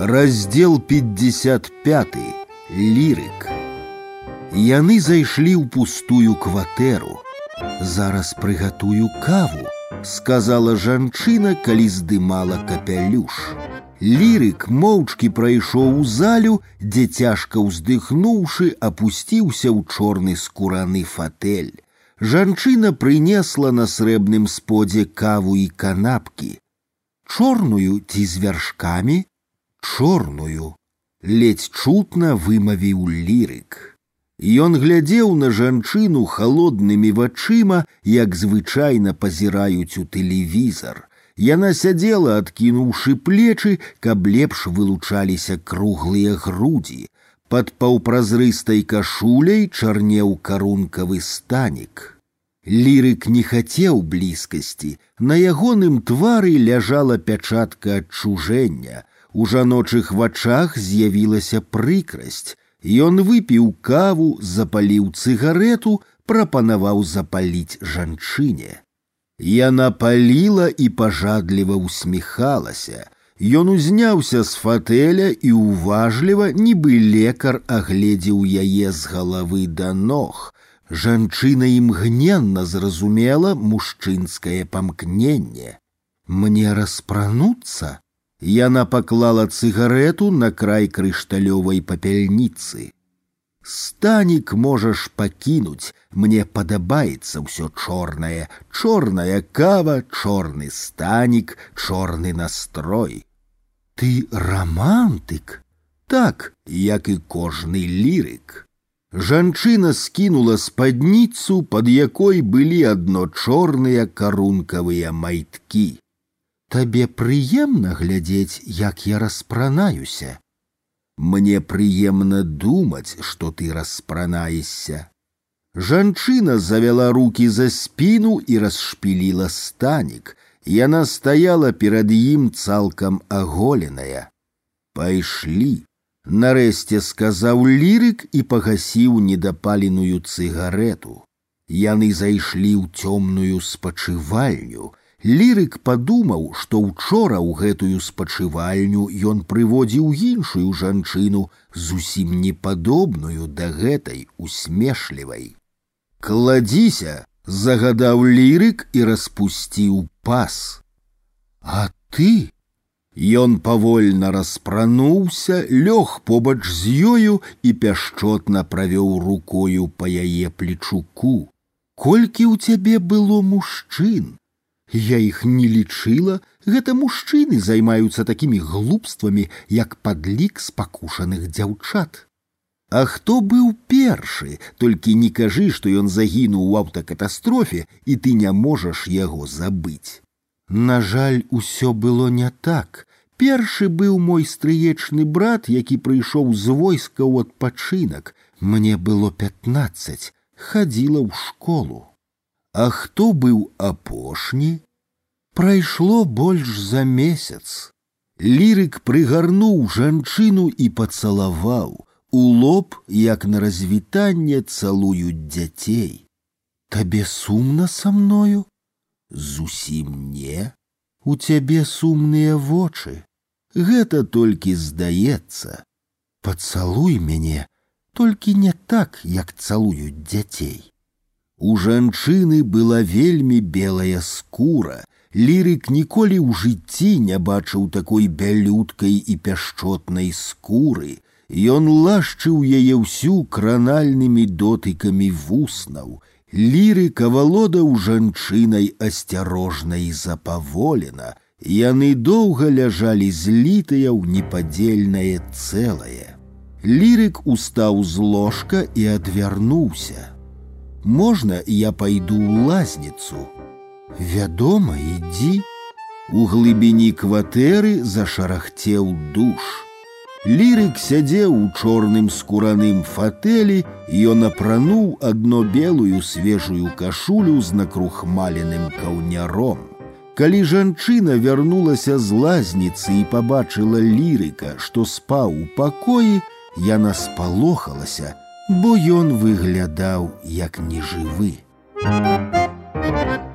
Раздел 55 лірык Яны зайшлі ў пустую кватэру. Зараз прыгатую каву, сказала жанчына, калі здымала капялюш. Лірык моўчкі прайшоў у залю, дзе цяжка ўздыхнуўшы, апусціўся ў чорны скураны фатэль. Жанчына прынесла на срэбным сподзе каву і канапкі. Чорную ці з вяршкамі, чорную, ледзь чутна вымавіў лірык. Ён глядзеў на жанчыну холоднымі вачыма, як звычайна пазіраюць у тэлевізор. Яна сядзела, адкінуўшы плечы, каб лепш вылучаліся круглыя грудзі. Пад паўпразрыстай кашуляй чарнеў карункавы станік. Лірык не хацеў блізкасці. На ягоным твары ляжала пячатка адчужэння. У жаночых вачах з'явілася прыкрасць. Ён выпіў каву, запаліў цыгарету, прапанаваў запаліць жанчыне. Яна паліла і пажадліва усміхалася. Ён узняўся з фатэля і уважліва, нібы лекар агледзеў яе з галавы да ног. Жанчына імгненна зразумела мужчынскае памкненне. Мне распрануцца, Яна паклала цыгарету на край крышталёвай папяльніцы. Станік можаш пакінуць, мне падабаецца ўсё чорнае, чорная кава, чорны станік, чорны настрой. Ты романтык, так, як і кожны лірык. Жанчына скінула спадніцу, пад якой былі адно чорныя карункавыя майткі. Табе прыемна глядзець, як я распранаюся. Мне прыемна думаць, што ты распранаешся. Жанчына завяла руки за спину і расшпіліла станік. Яна стаяла перад ім цалкам аголеная. Пайшлі. Нарэшце сказаў лірык і пагасіў недапаленую цыгарету. Яны зайшлі ў цёмную спачывальню, Лірык падумаў, што учора ў гэтую спачывальню ён прыводзіў іншую жанчыну, зусім непадобную да гэтай усмешлівай. Кладзіся, загадаў лірык і распусціў пас. А ты? Ён павольна распрануўся, лёг побач з ёю і пяшчотна правёў рукою па яе плечуку. Колькі ў цябе было мужчын? Я іх не лічыла, гэта мужчыны займаюцца такімі глупствамі, як падлік спакушаных дзяўчат. А хто быў першы, толькі не кажы, што ён загінуў у аўтакатастрофе і ты не можаш яго забыць. На жаль, усё было не так. Першы быў мой стрыечны брат, які прыйшоў з войска ў адпачынак. Мне было пятнаццаць, хадзіла ў школу. А хто быў апошні? Прайшло больш за месяц. Лірык прыгарнуў жанчыну і пацалаваў. У лоб, як на развітанне цалуюць дзяцей. Табе сумна са мною? Зусім не. У цябе сумныя вочы. Гэта толькі здаецца. Пацалуй мяне, толькі не так, як цалуюць дзяцей. У жанчыны была вельмі белая скура. Лірык ніколі ў жыцці не бачыў такой бялюткай і пяшчотнай скуры. Ён лашчыў яе ўсю кранальнымі дотыкамі вуснаў. Лірык авалодаў жанчынай асцярожна і запаволена. Яны доўга ляжалі злітыя ў непадзельнае цэлае. Лірык устаў з ложка і адвярнуўся. Можно я пойду ў лазніцу? Вядома, ідзі. У глыбіні кватэры зашарахцеў душ. Лірык сядзеў у чорным скураным фатэлі, ён апрануў адно белую свежую кашулю з накрухмаленым каўняром. Калі жанчына вярнулася з лазніцы і пабачыла лірыка, што спаў у пакоі, яна спалохалася, бо ён выглядаў як нежывы. You.